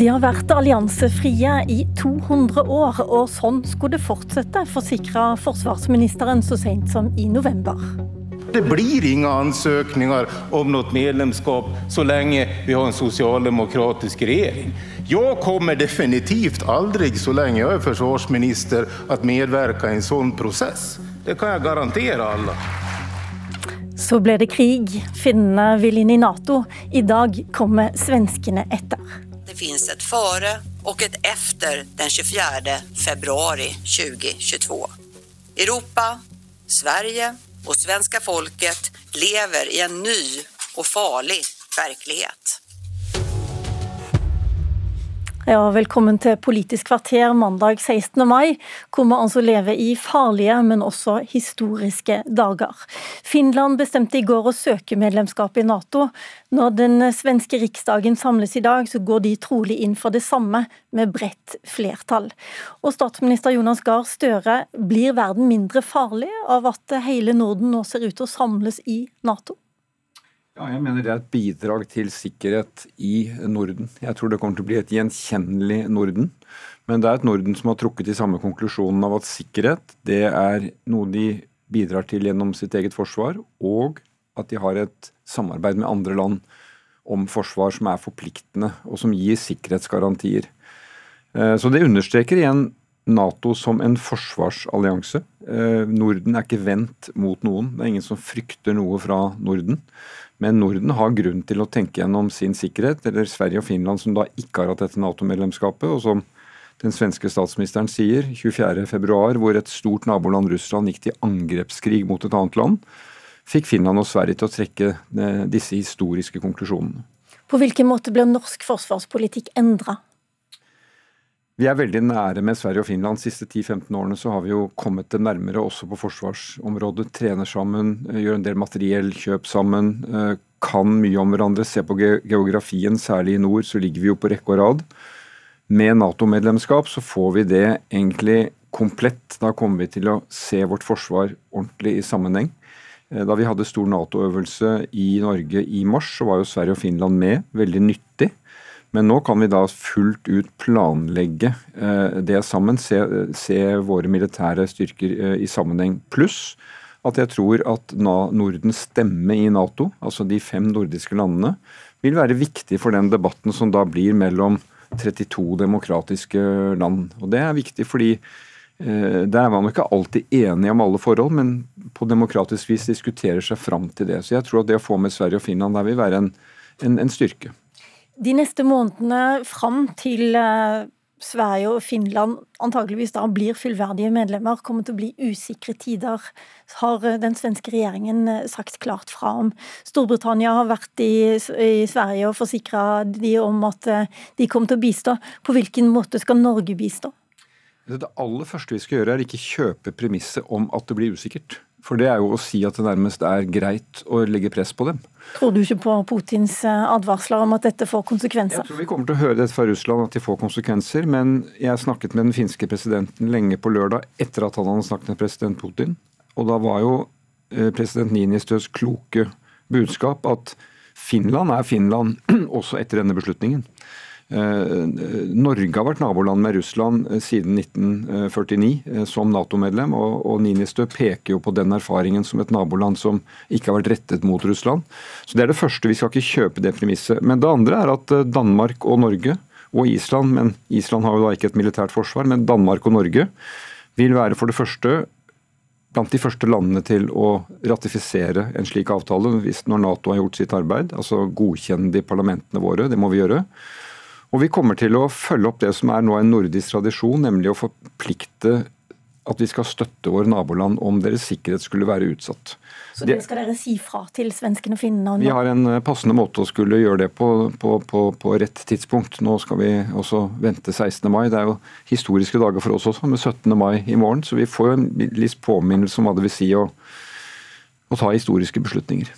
De har vært alliansefrie i 200 år, og sånn skulle det fortsette, forsikra forsvarsministeren så sent som i november. Det blir ingen ansøkninger om noe medlemskap så lenge vi har en sosialdemokratisk regjering. Jeg kommer definitivt aldri, så lenge jeg er forsvarsminister, å medvirke i en sånn prosess. Det kan jeg garantere alle. Så ble det krig. Finnene vil inn i Nato. I dag kommer svenskene etter. Det finns ett före och ett efter den 24 februari 2022. Europa, Sverige och svenska folket lever i en ny och farlig verklighet. Ja, velkommen til Politisk kvarter mandag 16. mai, hvor vi altså lever i farlige, men også historiske dager. Finland bestemte i går å søke medlemskap i Nato. Når den svenske riksdagen samles i dag, så går de trolig inn for det samme, med bredt flertall. Og statsminister Jonas Gahr Støre, blir verden mindre farlig av at hele Norden nå ser ut til å samles i Nato? Ja, jeg mener det er et bidrag til sikkerhet i Norden. Jeg tror det kommer til å bli et gjenkjennelig Norden. Men det er et Norden som har trukket de samme konklusjonen av at sikkerhet det er noe de bidrar til gjennom sitt eget forsvar, og at de har et samarbeid med andre land om forsvar som er forpliktende, og som gir sikkerhetsgarantier. Eh, så det understreker igjen Nato som en forsvarsallianse. Eh, Norden er ikke vendt mot noen. Det er ingen som frykter noe fra Norden. Men Norden har grunn til å tenke gjennom sin sikkerhet, eller Sverige og Finland som da ikke har hatt dette Nato-medlemskapet, og som den svenske statsministeren sier 24.2, hvor et stort naboland, Russland, gikk til angrepskrig mot et annet land, fikk Finland og Sverige til å trekke eh, disse historiske konklusjonene. På hvilken måte blir norsk forsvarspolitikk endra? Vi er veldig nære med Sverige og Finland. De siste 10-15 årene så har vi jo kommet det nærmere også på forsvarsområdet. Trener sammen, eh, gjør en del materiellkjøp sammen. Eh, kan mye om hverandre. Se på geografien, særlig i nord, så ligger vi jo på rekke og rad. Med Nato-medlemskap så får vi det egentlig komplett. Da kommer vi til å se vårt forsvar ordentlig i sammenheng. Eh, da vi hadde stor Nato-øvelse i Norge i mars, så var jo Sverige og Finland med. Veldig nyttig. Men nå kan vi da fullt ut planlegge eh, det sammen, se, se våre militære styrker eh, i sammenheng. Pluss at jeg tror at Nordens stemme i Nato, altså de fem nordiske landene, vil være viktig for den debatten som da blir mellom 32 demokratiske land. Og Det er viktig fordi eh, der er man ikke alltid enige om alle forhold, men på demokratisk vis diskuterer seg fram til det. Så jeg tror at det å få med Sverige og Finland der vil være en, en, en styrke. De neste månedene fram til eh, Sverige og Finland antageligvis da blir fullverdige medlemmer, kommer til å bli usikre tider, har eh, den svenske regjeringen eh, sagt klart fra om. Storbritannia har vært i, i Sverige og forsikra de om at de kommer til å bistå. På hvilken måte skal Norge bistå? Det aller første vi skal gjøre, er ikke kjøpe premisset om at det blir usikkert. For det er jo å si at det nærmest er greit å legge press på dem. Tror du ikke på Putins eh, advarsler om at dette får konsekvenser? Jeg tror vi kommer til å høre dette fra Russland, at de får konsekvenser. Men jeg snakket med den finske presidenten lenge på lørdag etter at han hadde snakket med president Putin. Og da var jo eh, president Ninistøs kloke budskap at Finland er Finland også etter denne beslutningen. Eh, Norge har vært naboland med Russland eh, siden 1949 eh, som Nato-medlem, og Ninistø peker jo på den erfaringen som et naboland som ikke har vært rettet mot Russland. Så Det er det første, vi skal ikke kjøpe det premisset. Men det andre er at Danmark og Norge, og Island, men Island har jo da ikke et militært forsvar, men Danmark og Norge vil være for det første blant de første landene til å ratifisere en slik avtale hvis når Nato har gjort sitt arbeid. Altså godkjenne de parlamentene våre, det må vi gjøre. Og vi kommer til å følge opp det som er nå en nordisk tradisjon, nemlig å forplikte at vi skal støtte våre naboland om deres sikkerhet skulle være utsatt. Så det skal dere si fra til svenskene og finnene? Vi har en eh, passende måte å skulle gjøre det på, på, på, på, rett tidspunkt. Nå skal vi også vente 16. mai. Det er jo historiske dager for oss også, med 17. mai i morgen. Så vi får en litt påminnelse om hva det vil si å, å ta historiske beslutninger.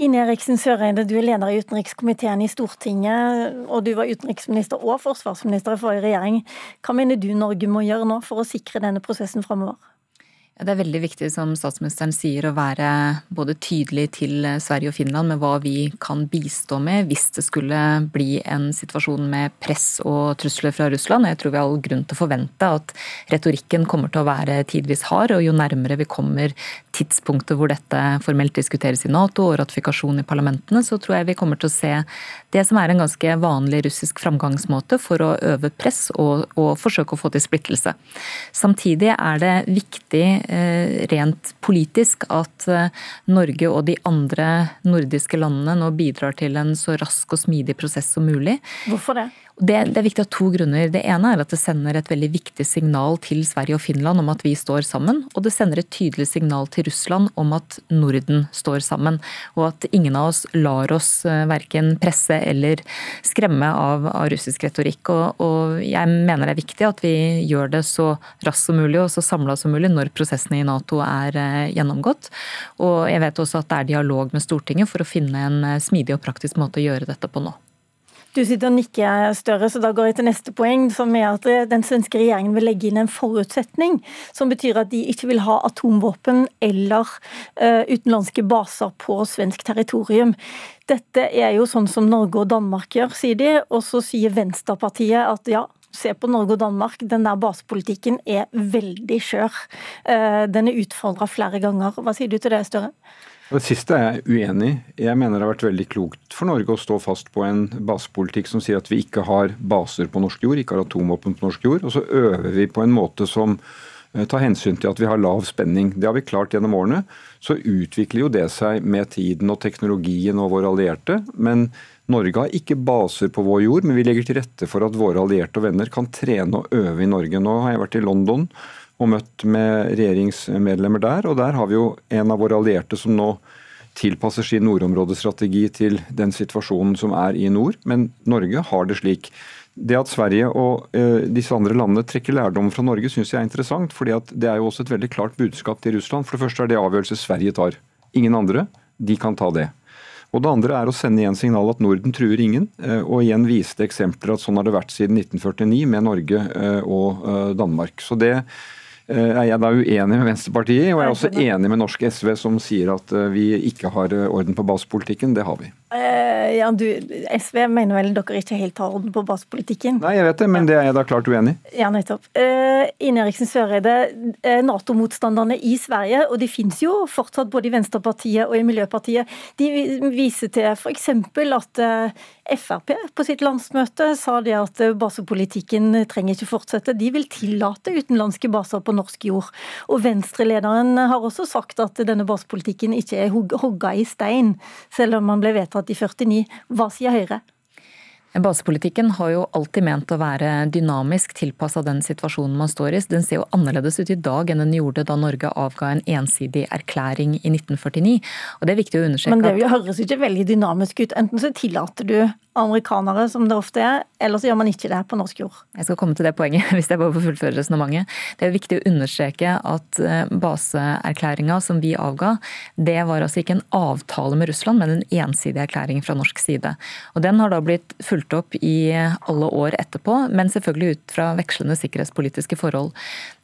Ine Eriksen Søreide, du er leder i utenrikskomiteen i Stortinget, og du var utenriksminister og forsvarsminister i forrige regjering. Hva mener du Norge må gjøre nå for å sikre denne prosessen framover? Det er veldig viktig, som statsministeren sier, å være både tydelig til Sverige og Finland med hva vi kan bistå med hvis det skulle bli en situasjon med press og trusler fra Russland. Jeg tror vi har all grunn til å forvente at retorikken kommer til å være tidvis hard, og jo nærmere vi kommer tidspunktet hvor dette formelt diskuteres i Nato og ratifikasjon i parlamentene, så tror jeg vi kommer til å se det som er en ganske vanlig russisk framgangsmåte for å øve press og, og forsøke å få til splittelse. Samtidig er det viktig rent politisk at eh, Norge og de andre nordiske landene nå bidrar til en så rask og smidig prosess som mulig. Hvorfor det? Det, det, er viktig av to grunner. Det ene er at det sender et veldig viktig signal til Sverige og Finland om at vi står sammen. Og det sender et tydelig signal til Russland om at Norden står sammen. Og at ingen av oss lar oss eh, verken presse eller skremme av, av russisk retorikk. Og, og, jeg mener det er viktig at vi gjør det så raskt som mulig og så samla som mulig når prosessene i Nato er eh, gjennomgått. Og jeg vet også at det er dialog med Stortinget for å finne en eh, smidig og praktisk måte å gjøre dette på nå. Du sitter og nikker, Støre, så da går jeg til neste poeng, som er at den svenske regjeringen vil legge inn en forutsetning som betyr at de ikke vil ha atomvåpen eller uh, utenlandske baser på svensk territorium. Dette er jo sånn som Norge og Danmark gjør, sier de. Og så sier Venstrepartiet at ja, se på Norge og Danmark, den der basepolitikken er veldig skjør. Uh, den er utfordra flere ganger. Hva sier du til det, Støre? Det siste er jeg uenig i. Jeg mener det har vært veldig klokt for Norge å stå fast på en basepolitikk som sier at vi ikke har baser på norsk jord, ikke har atomvåpen på norsk jord. Og så øver vi på en måte som eh, tar hensyn til at vi har lav spenning. Det har vi klart gjennom årene. Så utvikler jo det seg med tiden og teknologien og våre allierte. Men Norge har ikke baser på vår jord, men vi legger til rette for at våre allierte og venner kan trene og øve i Norge. Nå har jeg vært i London og møtt med regjeringsmedlemmer der. Og der har vi jo en av våre allierte som nå tilpasser sin nordområdestrategi til den situasjonen som er i nord. Men Norge har det slik. Det at Sverige og eh, disse andre landene trekker lærdom fra Norge, syns jeg er interessant. fordi det er jo også et veldig klart budskap til Russland. For det første er det avgjørelse Sverige tar. Ingen andre. De kan ta det. Og det andre er å sende igjen signal at Norden truer ingen. Eh, og igjen viste eksempler at sånn har det vært siden 1949 med Norge eh, og Danmark. Så det er jeg da uenig med Venstrepartiet, og jeg er også enig med norsk SV, som sier at eh, vi ikke har eh, orden på basepolitikken. Det har vi. Ja, du, SV mener vel dere ikke helt har orden på basepolitikken? Nei, jeg vet det, men det er jeg da klart uenig i. Ja, nettopp. Ine Eriksen Søreide, Nato-motstanderne i Sverige, og de finnes jo fortsatt både i Venstrepartiet og i Miljøpartiet, de viser til f.eks. at Frp på sitt landsmøte sa det at basepolitikken trenger ikke fortsette. De vil tillate utenlandske baser på norsk jord. Og Venstre-lederen har også sagt at denne basepolitikken ikke er hogga i stein, selv om man ble vedtatt i 49. Hva sier Høyre? Basepolitikken har jo alltid ment å være dynamisk tilpassa den situasjonen man står i. Den ser jo annerledes ut i dag enn den gjorde da Norge avga en ensidig erklæring i 1949. Og det er viktig å understreke Men det høres ikke veldig dynamisk ut. Enten så tillater du amerikanere, som det ofte er, eller så gjør man ikke det på norsk jord. Jeg skal komme til det poenget, hvis jeg bare får fullføre resonnementet. Det er viktig å understreke at eh, baseerklæringa som vi avga, det var altså ikke en avtale med Russland, men en ensidig erklæring fra norsk side. Og Den har da blitt fulgt opp i alle år etterpå, men selvfølgelig ut fra vekslende sikkerhetspolitiske forhold.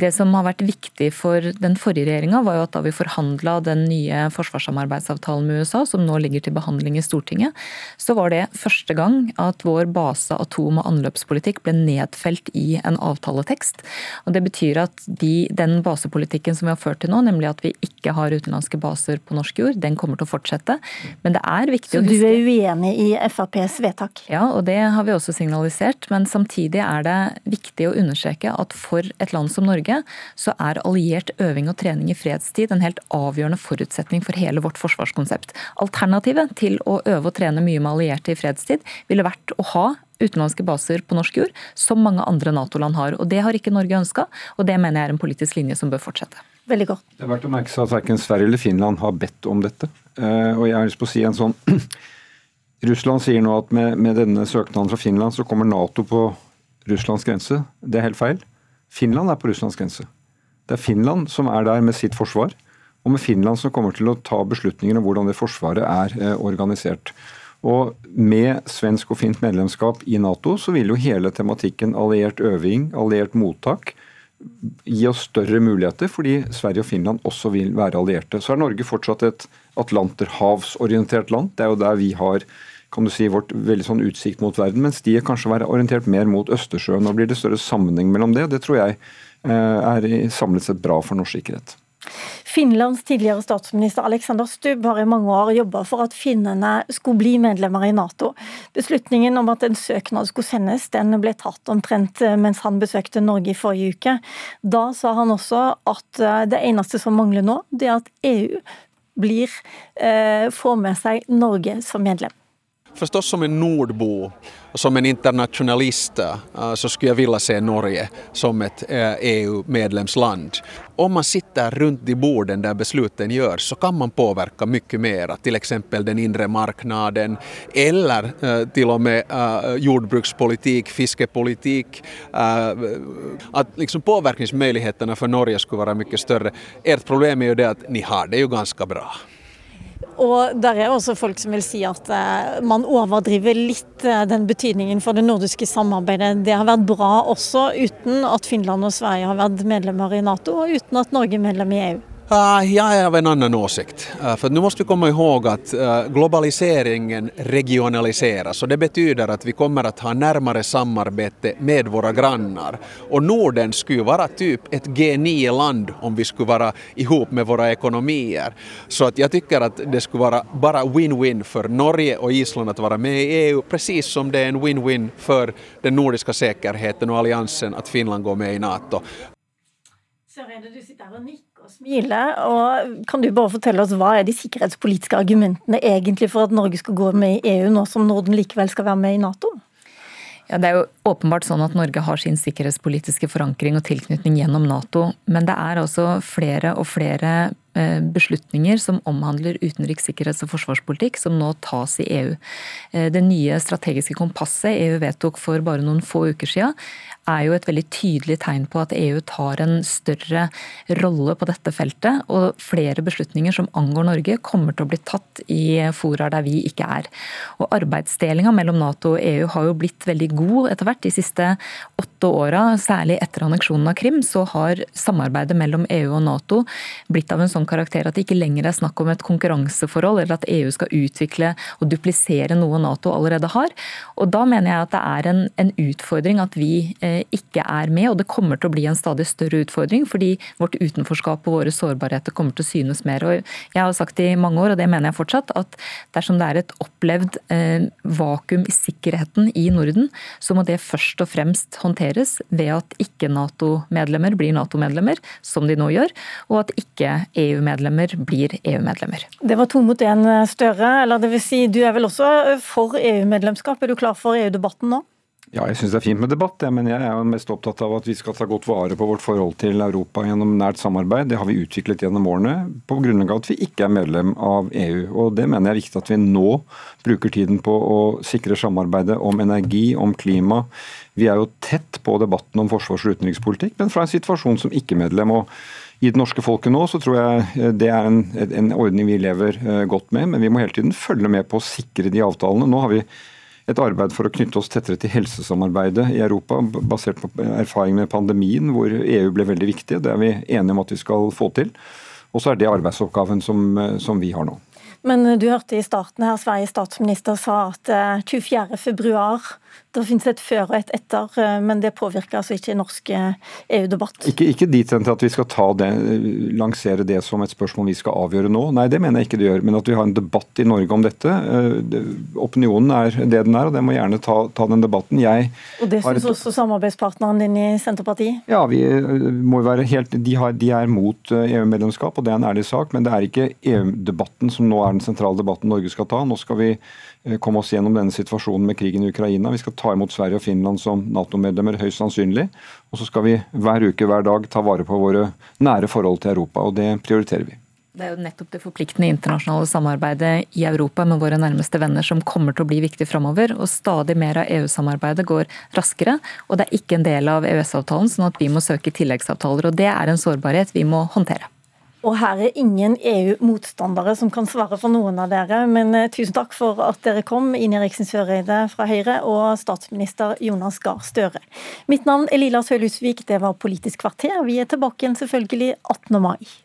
Det som har vært viktig for den forrige regjeringa, var jo at da vi forhandla den nye forsvarssamarbeidsavtalen med USA, som nå ligger til behandling i Stortinget, så var det første gang at vår base atom- og anløpspolitikk ble nedfelt i en avtaletekst. Og Det betyr at de, den basepolitikken som vi har ført til nå, nemlig at vi ikke har utenlandske baser på norsk jord, den kommer til å fortsette. Men det er viktig Så å huske Så du er uenig i FrPs vedtak? Ja, og det har vi også signalisert. Men samtidig er det viktig å understreke at for et land som Norge, så er alliert øving og trening i fredstid en helt avgjørende forutsetning for hele vårt forsvarskonsept. Alternativet til å øve og trene mye med allierte i fredstid, ville vært å ha utenlandske baser på norsk jord, som mange andre Nato-land har. Og Det har ikke Norge ønska, og det mener jeg er en politisk linje som bør fortsette. Veldig godt. Det er verdt å merke seg at verken Sverige eller Finland har bedt om dette. Eh, og jeg har lyst på å si en sånn Russland sier nå at med, med denne søknaden fra Finland så kommer Nato på Russlands grense. Det er helt feil. Finland er på Russlands grense. Det er Finland som er der med sitt forsvar, og med Finland som kommer til å ta beslutninger om hvordan det forsvaret er eh, organisert. Og med svensk og fint medlemskap i Nato, så vil jo hele tematikken alliert øving, alliert mottak, gi oss større muligheter, fordi Sverige og Finland også vil være allierte. Så er Norge fortsatt et atlanterhavsorientert land. Det er jo der vi har kan du si, vårt veldig sånn utsikt mot verden, mens de er kanskje være orientert mer mot Østersjøen. Nå blir det større sammenheng mellom det. Det tror jeg eh, er samlet sett bra for norsk sikkerhet. Finlands tidligere statsminister Alexander Stubb har i mange år jobba for at finnene skulle bli medlemmer i Nato. Beslutningen om at en søknad skulle sendes, den ble tatt omtrent eh, mens han besøkte Norge i forrige uke. Da sa han også at eh, det eneste som mangler nå, det er at EU blir, eh, får med seg Norge som medlem. Förstås som en nordbo och som en internationalist uh, så skulle jag vilja se Norge som ett EU-medlemsland. Om man sitter runt de borden där besluten görs så kan man påverka mycket mer, till exempel den inre marknaden eller uh, till och med jordbrukspolitik, fiskepolitik. Att liksom påverkningsmöjligheterna för Norge skulle vara mycket större. Ert problem är ju det att ni har det ju ganska bra. Og der er også folk som vil si at eh, man overdriver litt eh, den betydningen for det nordiske samarbeidet. Det har vært bra også uten at Finland og Sverige har vært medlemmer i Nato, og uten at Norge er medlem i EU. Uh, jag är av en annan åsikt. Uh, för nu måste vi komma ihåg att uh, globaliseringen regionaliseras och det betyder att vi kommer att ha närmare samarbete med våra grannar. Och Norden skulle vara typ ett G9-land om vi skulle vara ihop med våra ekonomier. Så att jag tycker att det skulle vara bara win-win för Norge och Island att vara med i EU, precis som det är en win-win för den nordiska säkerheten och alliansen att Finland går med i NATO. Søreide, du sitter her og nikker og smiler. og Kan du bare fortelle oss hva er de sikkerhetspolitiske argumentene egentlig for at Norge skal gå med i EU, nå som Norden likevel skal være med i Nato? Ja, Det er jo åpenbart sånn at Norge har sin sikkerhetspolitiske forankring og tilknytning gjennom Nato. Men det er altså flere og flere beslutninger som omhandler utenriks-, sikkerhets- og forsvarspolitikk, som nå tas i EU. Eh, det nye strategiske kompasset EU vedtok for bare noen få uker siden, er jo et veldig tydelig tegn på at EU tar en større rolle på dette feltet. Og flere beslutninger som angår Norge, kommer til å bli tatt i fora der vi ikke er. Og arbeidsdelinga mellom Nato og EU har jo blitt veldig god etter hvert de siste åtte åra. Særlig etter anneksjonen av Krim, så har samarbeidet mellom EU og Nato blitt av en sånn sånn karakter at det ikke lenger er snakk om et konkurranseforhold, eller at EU skal utvikle og duplisere noe Nato allerede har. Og Da mener jeg at det er en, en utfordring at vi eh, ikke er med, og det kommer til å bli en stadig større utfordring, fordi vårt utenforskap og våre sårbarheter kommer til å synes mer. Og Jeg har sagt i mange år, og det mener jeg fortsatt, at dersom det er et opplevd eh, vakuum i sikkerheten i Norden, så må det først og fremst håndteres ved at ikke-Nato-medlemmer blir Nato-medlemmer, som de nå gjør, og at ikke EU EU-medlemmer blir EU-medlemmer. Det var to mot én, Støre. Eller det vil si, du er vel også for EU-medlemskap? Er du klar for EU-debatten nå? Ja, jeg syns det er fint med debatt, men jeg er jo mest opptatt av at vi skal ta godt vare på vårt forhold til Europa gjennom nært samarbeid. Det har vi utviklet gjennom årene på grunnlag av at vi ikke er medlem av EU. Og det mener jeg er viktig at vi nå bruker tiden på å sikre samarbeidet om energi, om klima. Vi er jo tett på debatten om forsvars- og utenrikspolitikk, men fra en situasjon som ikke-medlem. og i det norske folket nå, så tror jeg eh, det er en, en ordning vi lever eh, godt med. Men vi må hele tiden følge med på å sikre de avtalene. Nå har vi et arbeid for å knytte oss tettere til helsesamarbeidet i Europa, basert på erfaring med pandemien, hvor EU ble veldig viktig. Det er vi enige om at vi skal få til. Og så er det arbeidsoppgaven som, eh, som vi har nå. Men du hørte i starten her Sveriges statsminister sa at 24.2 det finnes et før og et etter, eh, men det påvirker altså ikke norsk EU-debatt? Eh, e ikke, ikke dit hen til at vi skal ta det, lansere det som et spørsmål vi skal avgjøre nå. Nei, det mener jeg ikke det gjør. Men at vi har en debatt i Norge om dette. Eh, opinionen er det den er, og det må gjerne ta, ta den debatten. Jeg og det syns også samarbeidspartneren din i Senterpartiet? Ja, vi må være helt, de, har, de er mot EU-medlemskap, og det er en ærlig sak. Men det er ikke EU-debatten som nå er den sentrale debatten Norge skal ta. Nå skal vi komme oss gjennom denne situasjonen med krigen i Ukraina. Vi skal ta imot Sverige og Finland som Nato-medlemmer, høyst sannsynlig. Og så skal vi hver uke, hver dag ta vare på våre nære forhold til Europa, og det prioriterer vi. Det er jo nettopp det forpliktende internasjonale samarbeidet i Europa med våre nærmeste venner som kommer til å bli viktig framover. Og stadig mer av EU-samarbeidet går raskere, og det er ikke en del av EØS-avtalen, sånn at vi må søke tilleggsavtaler. Og det er en sårbarhet vi må håndtere. Og her er ingen EU-motstandere som kan svare for noen av dere, men eh, tusen takk for at dere kom, Ine Eriksen Søreide fra Høyre og statsminister Jonas Gahr Støre. Mitt navn er Lila Sølhusvik, det var Politisk kvarter. Vi er tilbake igjen selvfølgelig 18. mai.